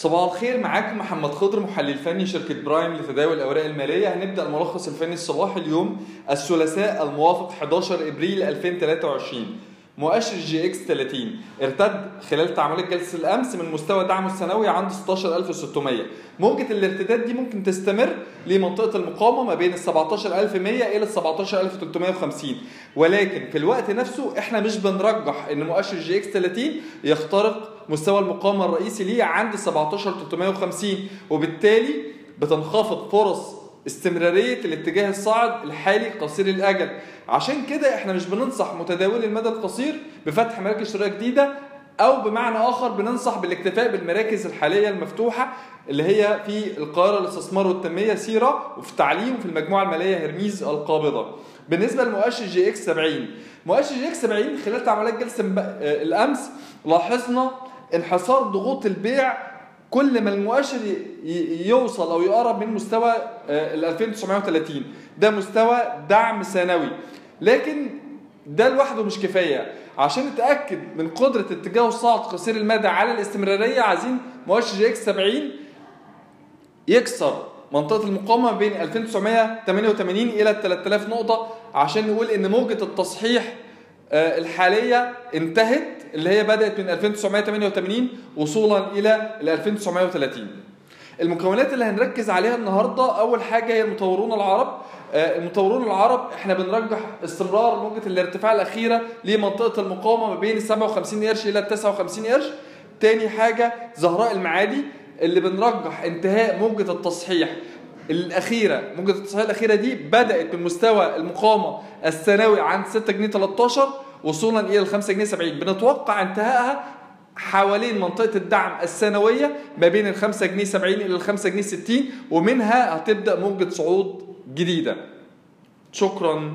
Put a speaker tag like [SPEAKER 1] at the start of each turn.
[SPEAKER 1] صباح الخير معاكم محمد خضر محلل فني شركة برايم لتداول الأوراق المالية. هنبدأ الملخص الفني الصباحي اليوم الثلاثاء الموافق 11 إبريل 2023 مؤشر EGX 30 ارتد خلال تعاملات جلسة الأمس من مستوى دعمه السنوي عند 16600 موجة الارتداد دي ممكن تستمر لمنطقة المقاومة ما بين ال 17100 إلى ال 17350 ولكن في الوقت نفسه إحنا مش بنرجح إن مؤشر EGX 30 يخترق مستوى المقاومة الرئيسي ليه عند 17350 وبالتالي بتنخفض فرص استمرارية الاتجاه الصاعد الحالي قصير الأجل عشان كده إحنا مش بننصح متداولي المدى القصير بفتح مراكز شراء جديدة أو بمعنى آخر بننصح بالاكتفاء بالمراكز الحالية المفتوحة اللي هي في القاهرة للاستثمار والتنمية سيرة وفي التعليم وفي المجموعة المالية هرميز القابضة. بالنسبة لمؤشر جي إكس 70 مؤشر EGX 70 خلال تعاملات جلسة الأمس لاحظنا انحصار ضغوط البيع كل ما المؤشر يوصل أو يقرب من مستوى ال 2930 ده مستوى دعم سنوي. لكن ده لوحده مش كفاية. عشان نتأكد من قدرة اتجاه الصاعد قصير المدى على الاستمرارية عايزين مؤشر EGX 70 يكسر منطقة المقاومة بين 2988 إلى 3000 نقطة عشان نقول إن موجة التصحيح الحالية انتهت اللي هي بدأت من 2988 وصولا إلى ال 2930 المكونات اللي هنركز عليها النهارده أول حاجة هي المطورون العرب. المطورون العرب إحنا بنرجح استمرار موجه الارتفاع الأخيرة لمنطقة المقاومة ما بين ال 57 قرش إلى ال 59 قرش. تاني حاجة زهراء المعادي اللي بنرجح انتهاء موجة التصحيح. الأخيرة موجه التصحيح الأخيرة دي بدأت من مستوى المقاومة السنوي عند 6 جنيه 13 وصولا إلى 5 جنيه 70 بنتوقع انتهائها حوالين منطقة الدعم السنويه ما بين ال 5 جنيه 70 إلى ال 5 جنيه 60 ومنها هتبدأ موجة صعود جديدة. شكرا.